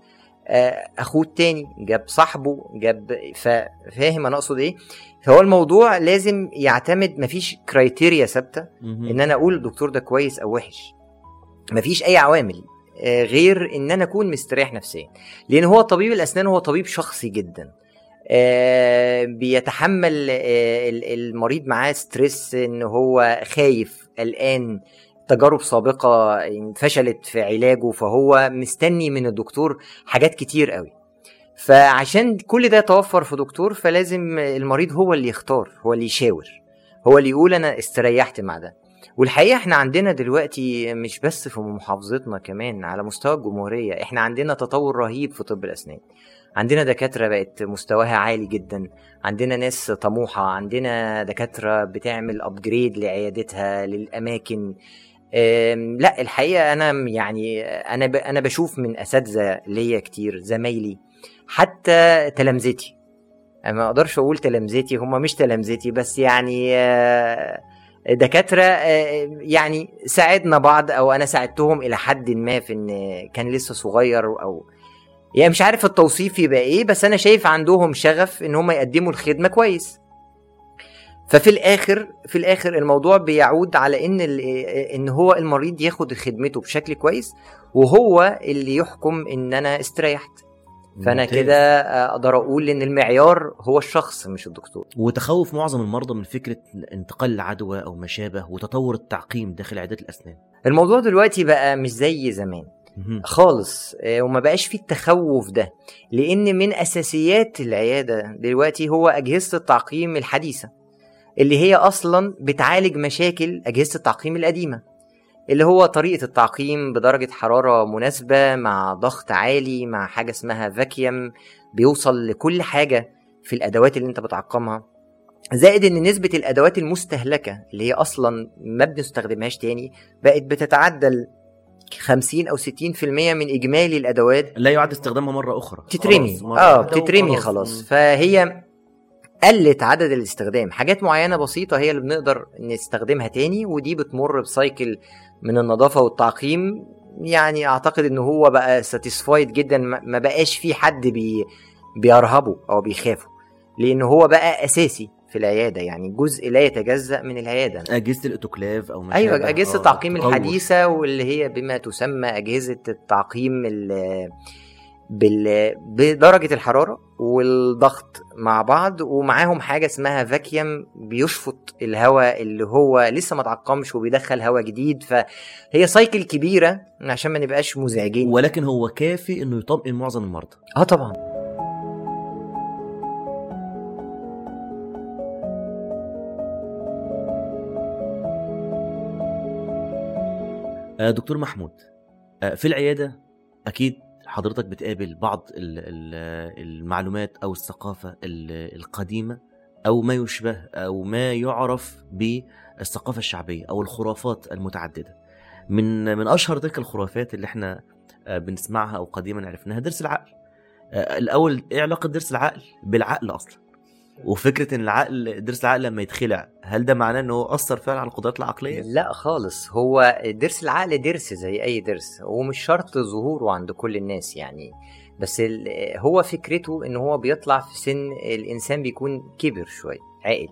B: آه، أخوه التاني جاب صاحبه جاب فا- فاهم أنا أقصد إيه؟ فهو الموضوع لازم يعتمد مفيش criteria
A: ثابتة.
B: إن أنا أقول الدكتور ده كويس أو وحش. مفيش أي عوامل آه، غير إن أنا أكون مستريح نفسيا. لأن هو طبيب الأسنان هو طبيب شخصي جدا. بيتحمل آه، ال- المريض معاه stress إن هو خايف قلقان. تجارب سابقة فشلت في علاجه فهو مستني من الدكتور حاجات كتير قوي. فعشان كل ده يتوفر في دكتور فلازم المريض هو اللي يختار هو اللي يشاور هو اللي يقول أنا استريحت مع ده. والحقيقة إحنا عندنا دلوقتي مش بس في محافظتنا كمان على مستوى الجمهورية إحنا عندنا تطور رهيب في طب الأسنان. عندنا دكاترة بقت مستواها عالي جدا. عندنا ناس طموحة. عندنا دكاترة بتعمل ابجريد لعيادتها للأماكن. أم، لا الحقيقة أنا يعني أنا ب- أنا بشوف من أساتذة ليا كتير زمايلي حتى تلامذتي. أنا ما أقدرش أقول تلامذتي هم مش تلامذتي بس يعني آه، دكاترة آه، يعني ساعدنا بعض أو أنا ساعدتهم إلى حد ما في إن كان لسه صغير أو يعني مش عارف التوصيف يبقى إيه بس أنا شايف عندهم شغف إن هم يقدموا الخدمة كويس ففي الآخر في الآخر الموضوع بيعود على إن إن هو المريض ياخد خدمته بشكل كويس وهو اللي يحكم إن أنا استريحت
A: فأنا.
B: كده أقدر أقول إن المعيار هو الشخص مش الدكتور
A: وتخوف معظم المرضى من فكرة انتقال العدوى أو ما شابه وتطور التعقيم داخل عيادات الأسنان
B: الموضوع دلوقتي بقى مش زي زمان. خالص. آه، وما بقاش فيه التخوف ده. لأن من أساسيات العيادة دلوقتي هو أجهزة التعقيم الحديثة اللي هي أصلا بتعالج مشاكل أجهزة التعقيم القديمة اللي هو طريقة التعقيم بدرجة حرارة مناسبة مع ضغط عالي مع حاجة اسمها فاكيوم بيوصل لكل حاجة في الأدوات اللي أنت بتعقمها. زائد إن نسبة الأدوات المستهلكة اللي هي أصلا ما بنستخدمهاش تاني بقت بتتعدى 50 أو 60% من إجمالي الأدوات
A: لا يعد استخدامها
B: مرة
A: أخرى. مرة آه
B: بتترمي. خلاص. فهي قلت عدد الاستخدام. حاجات معينة بسيطة هي اللي بنقدر نستخدمها تاني ودي بتمر ب cycle من النظافة والتعقيم. يعني أعتقد إن هو بقى satisfied جدا ما ما بقاش في حد بي بيرهبه أو بيخافه. لأن هو بقى أساسي. في العيادة يعني جزء لا يتجزأ من
A: العيادة أجهزة
B: الأوتوكلاف
A: أو
B: أيوه.
A: أجهزة
B: التعقيم. الحديثة واللي هي بما تسمى أجهزة التعقيم ال- بال... بدرجة الحرارة والضغط مع بعض ومعاهم حاجة اسمها vacuum بيشفط الهواء اللي هو لسه ما اتعقمش وبيدخل هواء جديد فهي cycle كبيرة عشان ما نبقاش مزعجين
A: ولكن هو كافي إنه يطمئن معظم المرضى
B: آه طبعا
A: دكتور محمود. آه، في العيادة أكيد حضرتك بتقابل بعض ال- ال- المعلومات أو الثقافة ال- القديمة أو ما يشبه أو ما يعرف بالثقافة الشعبية أو الخرافات المتعددة. من من أشهر تلك الخرافات اللي إحنا آه، بنسمعها أو قديما عرفناها درس العقل. آه، الأول إيه علاقة درس العقل بالعقل أصلا؟ وفكرة إن العقل درس العقل لما يتخلع هل ده معناه انه هو أثر فعلا على القدرات العقلية؟
B: لا خالص. هو درس العقل درس زي أي درس ومش شرط ظهوره عند كل الناس يعني. بس هو فكرته إن هو بيطلع في سن الإنسان بيكون كبر شوية عاقل.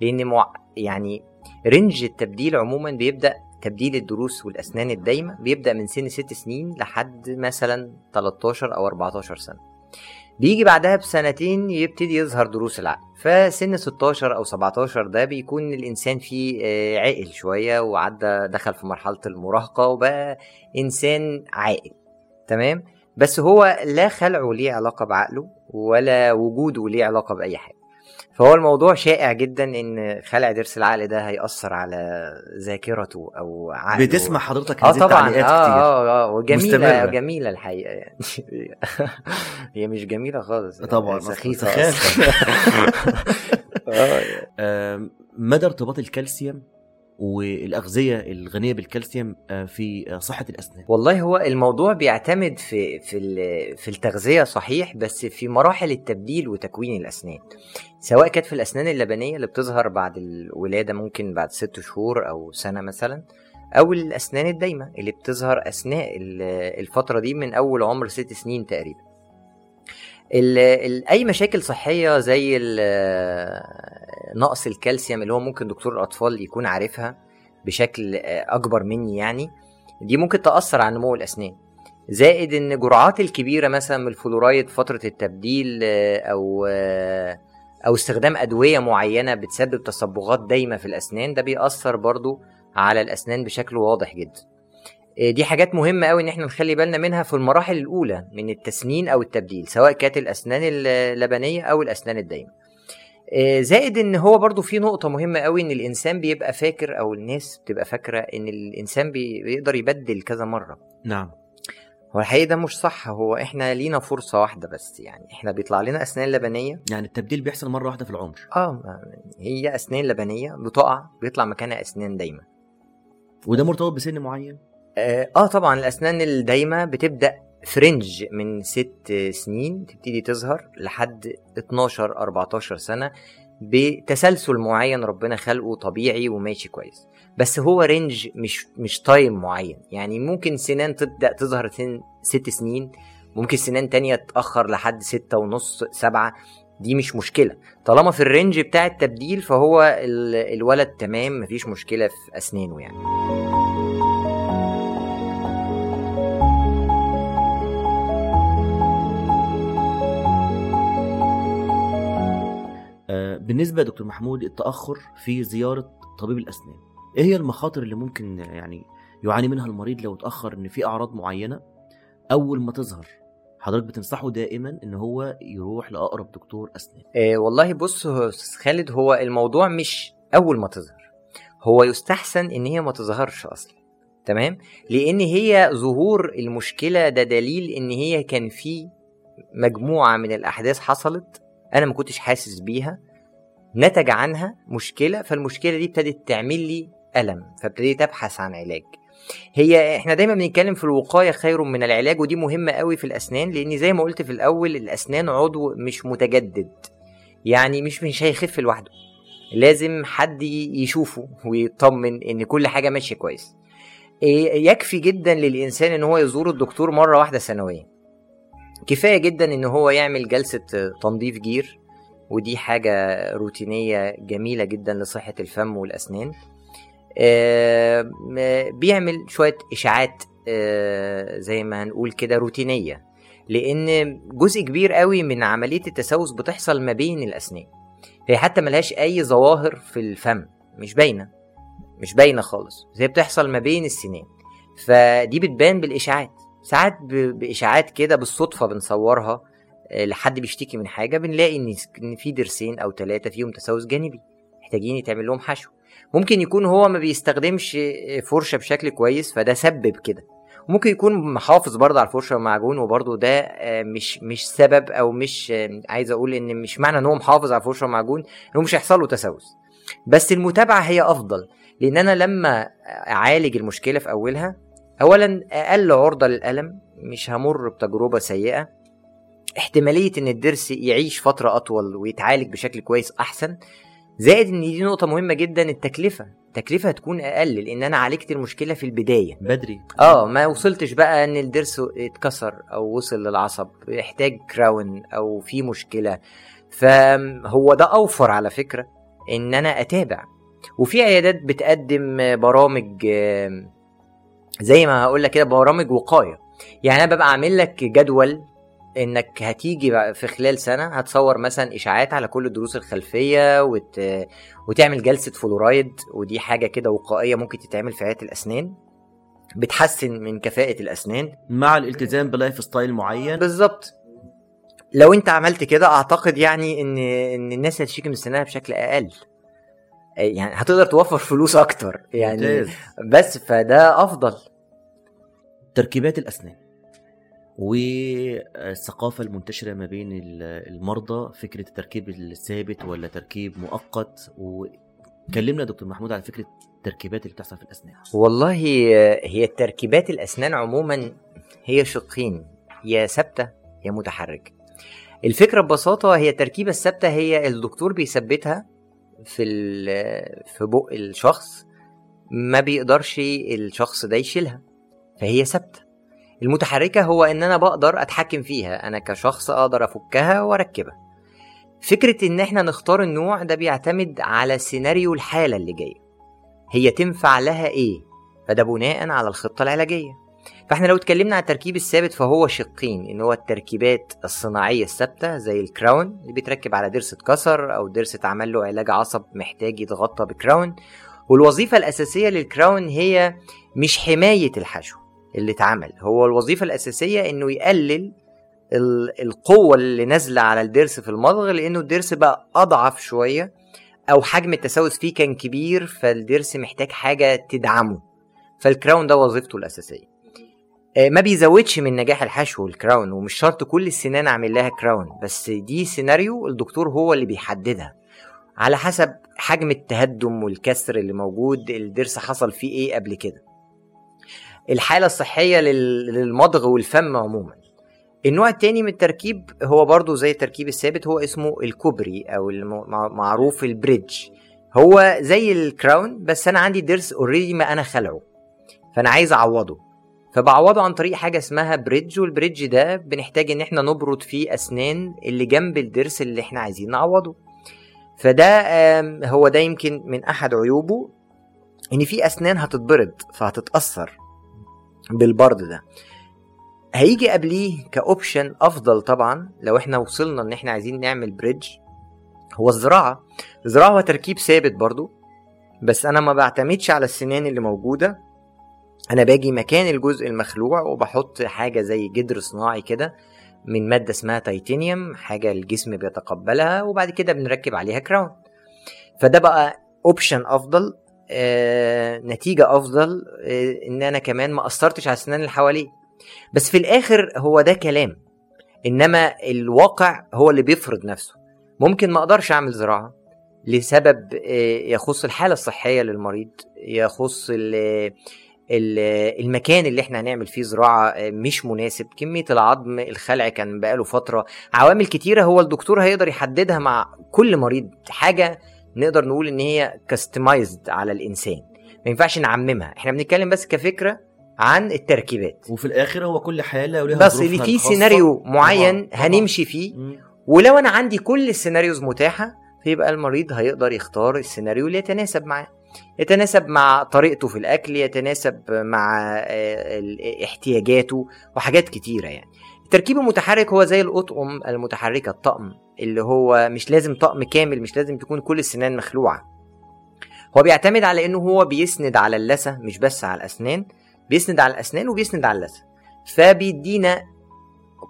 B: لأن مع يعني رينج التبديل عموما بيبدأ تبديل الضروس والأسنان الدايمة بيبدأ من سن ست سنين لحد مثلا 13 أو 14 سنة. بيجي بعدها بسنتين يبتدي يظهر ضروس العقل. فسن 16 أو 17 ده بيكون الإنسان فيه آه، عاقل شوية وعدى دخل في مرحلة المراهقة وبقى إنسان عاقل. تمام؟ بس هو لا خلعه ليه علاقة بعقله ولا وجوده ليه علاقة بأي حاجة. فهو الموضوع شائع جدا إن خلع ضرس العقل ده هيأثر على ذاكرته أو عقله
A: بتسمع حضرتك
B: آه
A: هذه
B: طبعا
A: التعليقات
B: آه
A: كتير
B: آه آه وجميلة
A: مستمرة.
B: جميلة الحقيقة يعني <laughs> هي مش جميلة خالص
A: طبعا
B: سخيفة
A: سخافة.
B: أصلاً. <laughs> آه
A: آم، مدى ارتباط الكالسيوم والأغذية الغنية بالكالسيوم آه، في آه، صحة الأسنان.
B: والله هو الموضوع بيعتمد في في في التغذية صحيح بس في مراحل التبديل وتكوين الأسنان. سواء كانت في الأسنان اللبنية اللي بتظهر بعد الولادة ممكن بعد ست شهور أو سنة مثلا أو الأسنان الدايمة اللي بتظهر أثناء ال- الفترة دي من أول عمر ست سنين تقريبا. أي مشاكل صحية زي نقص الكالسيوم اللي هو ممكن دكتور الأطفال يكون عارفها بشكل أكبر مني يعني دي ممكن تأثر على نمو الأسنان. زائد إن جرعات الكبيرة مثلا من الفلورايد فترة التبديل آه، أو آه، أو استخدام أدوية معينة بتسبب تصبغات دايمه في الأسنان ده بيأثر برضو على الأسنان بشكل واضح جدا. آه، دي حاجات مهمة قوي إن إحنا نخلي بالنا منها في المراحل الأولى من التسنين أو التبديل سواء كانت الأسنان اللبنية أو الأسنان الدايمة. آه، زائد إن هو برضو في نقطة مهمة قوي إن الإنسان بيبقى فاكر أو الناس بتبقى فاكرة إن الإنسان بي- بيقدر يبدل كذا مرة.
A: نعم.
B: هو الحقيقة ده مش صح. هو إحنا لينا فرصة واحدة بس يعني. إحنا بيطلع لنا أسنان لبنية.
A: يعني التبديل بيحصل مرة واحدة في العمر.
B: آه هي أسنان لبنية بتقع بيطلع مكانها أسنان دايمة.
A: وده مرتبط بسن معين؟
B: آه آه طبعا الأسنان الدايمة بتبدأ فرنج من ست سنين تبتدي تظهر لحد 12 14 سنة بتسلسل معين ربنا خلقه طبيعي وماشي كويس. بس هو range مش مش time معين. يعني ممكن سنان تبدأ تظهر سن ست سنين ممكن سنان تانية تأخر لحد ستة ونص سبعة. دي مش مشكلة. طالما في ال range بتاع التبديل فهو ال- الولد تمام مفيش مشكلة في أسنانه يعني.
A: بالنسبة دكتور محمود التأخر في زيارة طبيب الأسنان. إيه هي المخاطر اللي ممكن يعني يعاني منها المريض لو اتأخر إن في أعراض معينة؟ أول ما تظهر حضرتك بتنصحه دائما إن هو يروح لأقرب دكتور أسنان.
B: آه والله بص يا أستاذ خالد هو الموضوع مش أول ما تظهر. هو يستحسن إن هي ما تظهرش أصلا تمام؟ لأن هي ظهور المشكلة ده دليل إن هي كان في مجموعة من الأحداث حصلت أنا ما كنتش حاسس بيها. نتج عنها مشكلة فالمشكلة دي ابتدت تعمل لي ألم فابتديت أبحث عن علاج. هي إحنا دايما بنتكلم في الوقاية خير من العلاج ودي مهمة قوي في الأسنان لأن زي ما قلت في الأول الأسنان عضو مش متجدد. يعني مش مش هيخف لوحده. لازم حد يشوفه ويطمن إن كل حاجة ماشية كويس. إيه، يكفي جدا للإنسان إن هو يزور الدكتور مرة واحدة سنويا. كفاية جدا إن هو يعمل جلسة تنظيف جير. ودي حاجة روتينية جميلة جدا لصحة الفم والأسنان. آه، بيعمل شوية إشاعات آه، زي ما هنقول كده روتينية لأن جزء كبير قوي من عملية التسوس بتحصل ما بين الأسنان. هي حتى ملهاش أي ظواهر في الفم مش باينة مش باينة خالص. هي بتحصل ما بين السنان فدي بتبان بالإشاعات. ساعات ب- بإشاعات كده بالصدفة بنصورها لحد بيشتكي من حاجة بنلاقي إن في ضرسين أو ثلاثة فيهم تسوس جانبي محتاجين يتعمل لهم حشو. ممكن يكون هو ما بيستخدمش فرشة بشكل كويس فده سبب كده. ممكن يكون محافظ برضه على الفرشة والمعجون وبرضه ده آه، مش مش سبب أو مش آه، عايز أقول إن مش معنى إن هو محافظ على الفرشة والمعجون إن هو مش هيحصل له تسوس بس المتابعة هي أفضل لأن أنا لما أعالج المشكلة في أولها اولا أقل عرضة للألم مش همر بتجربة سيئة. احتمالية إن الضرس يعيش فترة أطول ويتعالج بشكل كويس أحسن زائد إن دي نقطة مهمة جدا التكلفة. التكلفة هتكون أقل لأن أنا عالجت المشكلة في البداية.
A: بدري.
B: آه ما وصلتش بقى إن الضرس اتكسر أو وصل للعصب يحتاج كراون أو في مشكلة. فهو ده أوفر على فكرة إن أنا أتابع. وفي عيادات بتقدم برامج زي ما هقول لك كده برامج وقاية. يعني أنا ببقى عامل لك جدول إنك هتيجي بقى في خلال سنة هتصور مثلا أشعات على كل الضروس الخلفية وت... وتعمل جلسة فلورايد ودي حاجة كده وقائية ممكن تتعمل في عياده الأسنان. بتحسن من كفاءة الأسنان.
A: مع الالتزام ب life style معين.
B: بالظبط. لو أنت عملت كده أعتقد يعني إن إن الناس هتشتكي من سنانها بشكل أقل. يعني هتقدر توفر فلوس أكتر يعني. بس فده أفضل.
A: تركيبات الأسنان. والثقافة المنتشرة ما بين ال- المرضى فكرة التركيب الثابت ولا تركيب مؤقت؟ وكلمنا دكتور محمود على فكرة التركيبات اللي بتحصل في الأسنان.
B: والله هي التركيبات الأسنان عموما هي شقين يا ثابتة يا متحركه الفكرة ببساطة هي التركيبة الثابتة هي الدكتور بيثبتها في في بق الشخص ما بيقدرش الشخص ده يشيلها فهي ثابتة. المتحركة هو إن أنا بقدر أتحكم فيها. أنا كشخص أقدر أفكها وأركبها. فكرة إن إحنا نختار النوع ده بيعتمد على سيناريو الحالة اللي جاية. هي تنفع لها إيه؟ فده بناء على الخطة العلاجية. فإحنا لو اتكلمنا عن التركيب الثابت فهو شقين. إن هو التركيبات الصناعية الثابتة زي الكراون اللي بيتركب على ضرس اتكسر أو ضرس اتعمل له علاج عصب محتاج يتغطى بكراون والوظيفة الأساسية للكراون هي مش حماية الحشو. اللي اتعمل. هو الوظيفة الأساسية إنه يقلل ال- القوة اللي نازلة على الضرس في المضغ لأنه الضرس بقى أضعف شوية أو حجم التسوس فيه كان كبير فالضرس محتاج حاجة تدعمه. فال crown ده وظيفته الأساسية. آه، ما بيزودش من نجاح الحشو ال crown ومش شرط كل السنان أعمل لها crown بس دي سيناريو الدكتور هو اللي بيحددها. على حسب حجم التهدم والكسر اللي موجود الضرس حصل فيه إيه قبل كده. الحالة الصحية لل- للمضغ والفم عموما. النوع التاني من التركيب هو برضو زي التركيب الثابت هو اسمه الكوبري أو المعروف ال bridge. هو زي ال crown بس أنا عندي ضرس already ما أنا خلعه. فأنا عايز أعوضه. فبعوضه عن طريق حاجة اسمها bridge وال bridge ده بنحتاج إن إحنا نبرد فيه أسنان اللي جنب الضرس اللي إحنا عايزين نعوضه. فده هو ده يمكن من أحد عيوبه إن في أسنان هتتبرد فهتتأثر. بالبرد ده. هيجي قبليه ك option أفضل طبعا لو إحنا وصلنا إن إحنا عايزين نعمل bridge هو الزراعة. الزراعة هو تركيب ثابت برضو بس أنا ما بعتمدش على السنان اللي موجودة. أنا باجي مكان الجزء المخلوع وبحط حاجة زي جدر صناعي كده من مادة اسمها تيتانيوم حاجة الجسم بيتقبلها وبعد كده بنركب عليها crown فده بقى option أفضل. نتيجة أفضل آه، إن أنا كمان ما أثرتش على السنان اللي حواليه. بس في الآخر هو ده كلام. إنما الواقع هو اللي بيفرض نفسه. ممكن ما أقدرش أعمل زراعة لسبب آه، يخص الحالة الصحية للمريض يخص ال- ال- المكان اللي إحنا هنعمل فيه زراعة آه، مش مناسب. كمية العظم الخلع كان بقاله فترة. عوامل كتيرة هو الدكتور هيقدر يحددها مع كل مريض. حاجة نقدر نقول إن هي كاستمايزد على الإنسان ما ينفعش نعممها إحنا بنتكلم بس كفكرة عن التركيبات
A: وفي الآخر هو كل حاله وليها
B: بس اللي فيه. سيناريو معين
A: طبعاً، طبعاً.
B: هنمشي فيه
A: مم.
B: ولو أنا عندي كل السيناريوز متاحة فيبقى المريض هيقدر يختار السيناريو اللي يتناسب معاه يتناسب مع طريقته في الأكل يتناسب مع آه، احتياجاته وحاجات كتيرة يعني التركيب المتحرك هو زي الأطقم المتحركة الطقم اللي هو مش لازم طقم كامل مش لازم تكون كل السنان مخلوعة. هو بيعتمد على إنه هو بيسند على اللثة مش بس على الأسنان بيسند على الأسنان وبيسند على اللثة. فبيدينا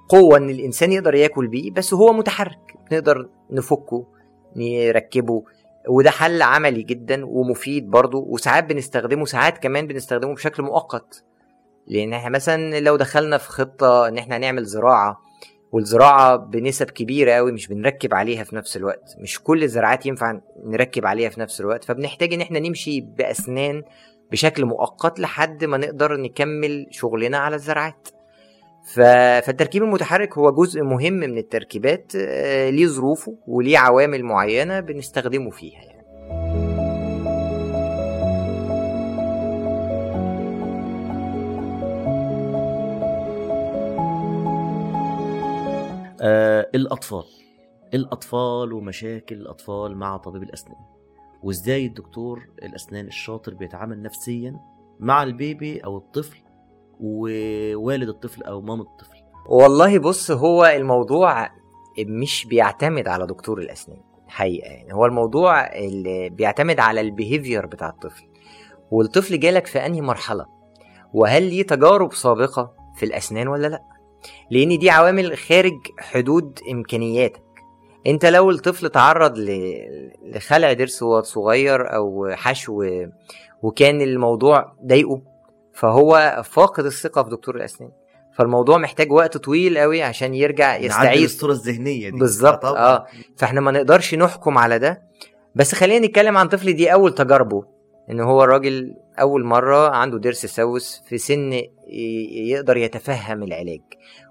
B: قوة إن الإنسان يقدر ياكل بيه بس هو متحرك نقدر نفكه نركبه. وده حل عملي جدا ومفيد برضه وساعات بنستخدمه ساعات كمان بنستخدمه بشكل مؤقت. لأن إحنا مثلا لو دخلنا في خطة إن إحنا هنعمل زراعة والزراعة بنسب كبيرة قوي مش بنركب عليها في نفس الوقت مش كل الزراعات ينفع نركب عليها في نفس الوقت فبنحتاج إن إحنا نمشي بأسنان بشكل مؤقت لحد ما نقدر نكمل شغلنا على الزراعات ف... فالتركيب المتحرك هو جزء مهم من التركيبات آه، ليه ظروفه وليه عوامل معينة بنستخدمه فيها يعني.
A: آه الأطفال. الأطفال ومشاكل الأطفال مع طبيب الأسنان. وإزاي الدكتور الأسنان الشاطر بيتعامل نفسيا مع ال baby أو الطفل ووالد الطفل أو مام الطفل.
B: والله بص هو الموضوع مش بيعتمد على دكتور الأسنان حقيقة يعني. هو الموضوع اللي بيعتمد على ال behavior بتاع الطفل. والطفل جالك في أنهي مرحلة؟ وهل ليه تجارب سابقة في الأسنان ولا لأ؟ لأن دي عوامل خارج حدود إمكانياتك. أنت لو الطفل تعرض لخلع ضرس وهو صغير أو حشو وكان الموضوع ضايقه فهو فاقد الثقة في دكتور الأسنان. فالموضوع محتاج وقت طويل قوي عشان يرجع يستعيد.
A: الصورة الذهنية دي.
B: بالظبط. آه. فإحنا ما نقدرش نحكم على ده. بس خلينا نتكلم عن طفل دي أول تجاربه. إن هو الراجل أول مرة عنده ضرس سوس في سن يقدر يتفهم العلاج.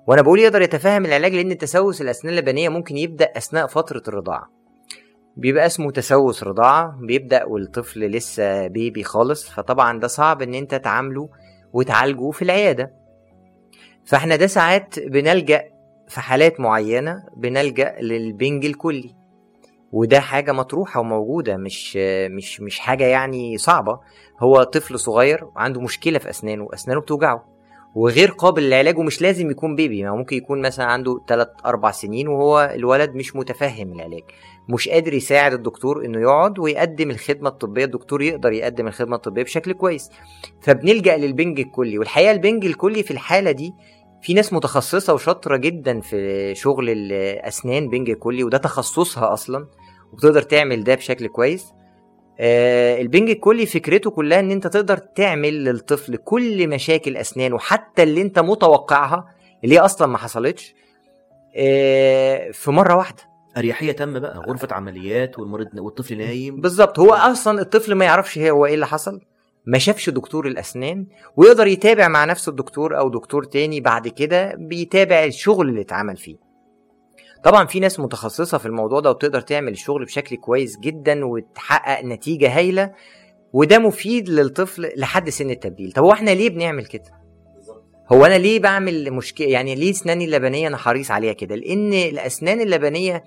B: وأنا بقول يقدر يتفهم العلاج لأن تسوس الأسنان اللبنية ممكن يبدأ أثناء فترة الرضاعة. بيبقى اسمه تسوس رضاعة بيبدأ والطفل لسه بيبي خالص فطبعا ده صعب إن أنت تعامله وتعالجه في العيادة. فإحنا ده ساعات بنلجأ في حالات معينة بنلجأ للبنج الكلي. وده حاجة مطروحة وموجودة مش مش مش حاجة يعني صعبة. هو طفل صغير عنده مشكلة في أسنانه أسنانه بتوجعه. وغير قابل للعلاج ومش لازم يكون بيبي ما ممكن يكون مثلا عنده 3 4 سنين وهو الولد مش متفهم العلاج. مش قادر يساعد الدكتور إنه يقعد ويقدم الخدمة الطبية الدكتور يقدر يقدم الخدمة الطبية بشكل كويس. فبنلجأ للبنج الكلي والحقيقة البنج الكلي في الحالة دي في ناس متخصصة وشاطرة جدا في شغل الأسنان بنج كلي وده تخصصها أصلا. وبتقدر تعمل ده بشكل كويس. آه البنج الكلي فكرته كلها إن أنت تقدر تعمل للطفل كل مشاكل أسنانه حتى اللي أنت متوقعها اللي هي أصلا ما حصلتش آه في مرة واحدة.
A: أريحية تامه بقى غرفة عمليات والمريض والطفل نايم.
B: بالظبط هو أصلا الطفل ما يعرفش هو إيه اللي حصل ما شافش دكتور الأسنان ويقدر يتابع مع نفس الدكتور أو دكتور تاني بعد كده بيتابع الشغل اللي اتعمل فيه. طبعا في ناس متخصصة في الموضوع ده وتقدر تعمل الشغل بشكل كويس جدا وتحقق نتيجة هايلة وده مفيد للطفل لحد سن التبديل. طب هو إحنا ليه بنعمل كده؟ هو أنا ليه بعمل مشكلة؟ يعني ليه أسناني اللبنية أنا حريص عليها كده؟ لأن الأسنان اللبنية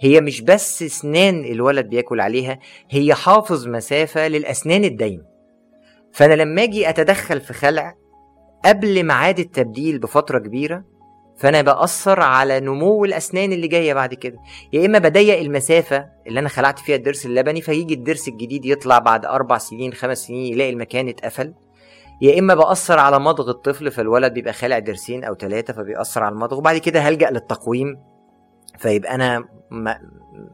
B: هي مش بس أسنان الولد بياكل عليها هي حافظ مسافة للأسنان الدايمة. فأنا لما أجي أتدخل في خلع قبل ميعاد التبديل بفترة كبيرة فأنا بأثر على نمو الأسنان اللي جاية بعد كده. يا إما بضيق المسافة اللي أنا خلعت فيها الضرس اللبني فيجي الضرس الجديد يطلع بعد أربع سنين خمس سنين يلاقي المكان اتقفل. يا إما بأثر على مضغ الطفل فالولد بيبقى خالع ضرسين أو ثلاثة فبيأثر على المضغ. وبعد كده هلجأ للتقويم. فيبقى أنا ما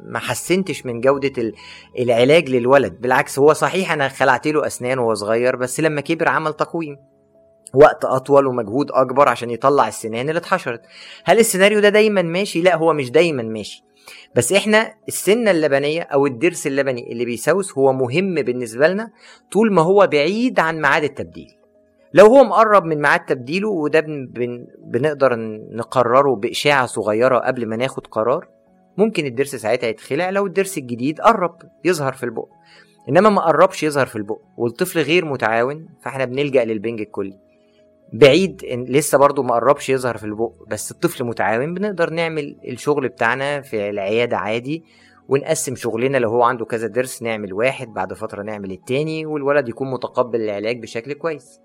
B: ما حسنتش من جودة العلاج للولد. بالعكس هو صحيح أنا خلعت له أسنان وهو صغير بس لما كبر عمل تقويم. وقت أطول ومجهود أكبر عشان يطلع السنان اللي اتحشرت. هل السيناريو ده دايما ماشي؟ لا هو مش دايما ماشي. بس إحنا السنة اللبنية أو الضرس اللبني اللي بيسوس هو مهم بالنسبة لنا طول ما هو بعيد عن ميعاد التبديل. لو هو مقرب من ميعاد تبديله وده بن بن بنقدر نقرره بإشاعة صغيرة قبل ما ناخد قرار ممكن الضرس ساعتها يتخلع لو الضرس الجديد قرب يظهر في البق. إنما ما قربش يظهر في البق والطفل غير متعاون فإحنا بنلجأ للبنج الكلي. بعيد إن لسه برضو ما قربش يظهر في البق بس الطفل متعاون بنقدر نعمل الشغل بتاعنا في العيادة عادي ونقسم شغلنا لو هو عنده كذا درس نعمل واحد بعد فترة نعمل التاني والولد يكون متقبل العلاج بشكل كويس.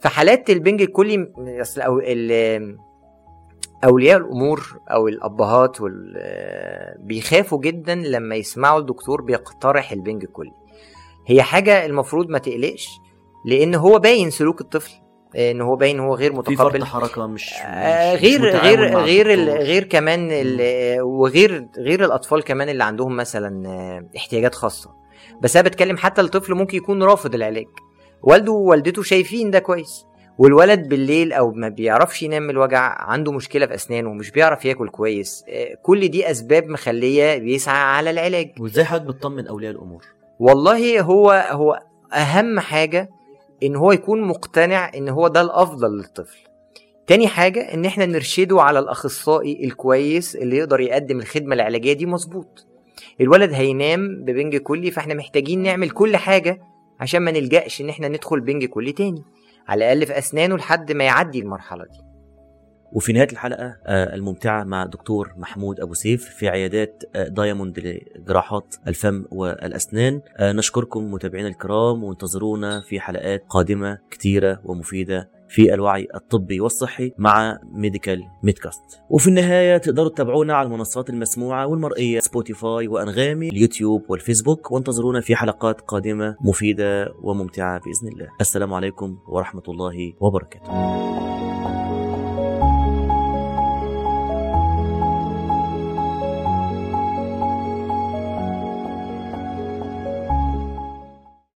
B: في حالات البنج الكلي أصل أو أولياء الأمور أو الأبهات بيخافوا جدا لما يسمعوا الدكتور بيقترح البنج الكلي. هي حاجة المفروض ما تقلقش لأن هو باين سلوك الطفل. إن هو باين هو غير متقبل. في
A: حركة مش,
B: آه غير مش غير غير غير كمان وغير غير الأطفال كمان اللي عندهم مثلا احتياجات خاصة. بس أنا بتكلم حتى الطفل ممكن يكون رافض العلاج. والده ووالدته شايفين ده كويس. والولد بالليل أو ما بيعرفش ينام من الوجع عنده مشكلة في أسنانه ومش بيعرف ياكل كويس. كل دي أسباب مخلية بيسعى على العلاج.
A: وإزاي حضرتك بتطمن أولياء الأمور؟
B: والله هو هو أهم حاجة إن هو يكون مقتنع إن هو ده الأفضل للطفل. تاني حاجة إن إحنا نرشده على الأخصائي الكويس اللي يقدر يقدم الخدمة العلاجية دي مظبوط. الولد هينام ببنج كلي فإحنا محتاجين نعمل كل حاجة عشان ما نلجأش إن إحنا ندخل بنج كلي تاني. على الأقل في أسنانه لحد ما يعدي المرحلة دي.
A: وفي نهاية الحلقة الممتعة مع دكتور محمود أبو سيف في عيادات دايموند لجراحات الفم والأسنان. نشكركم متابعينا الكرام وانتظرونا في حلقات قادمة كتيرة ومفيدة في الوعي الطبي والصحي مع ميديكال ميدكاست وفي النهاية تقدروا تتابعونا على المنصات المسموعة والمرئية سبوتيفاي وأنغامي اليوتيوب والفيسبوك وانتظرونا في حلقات قادمة مفيدة وممتعة بإذن الله. السلام عليكم ورحمة الله وبركاته.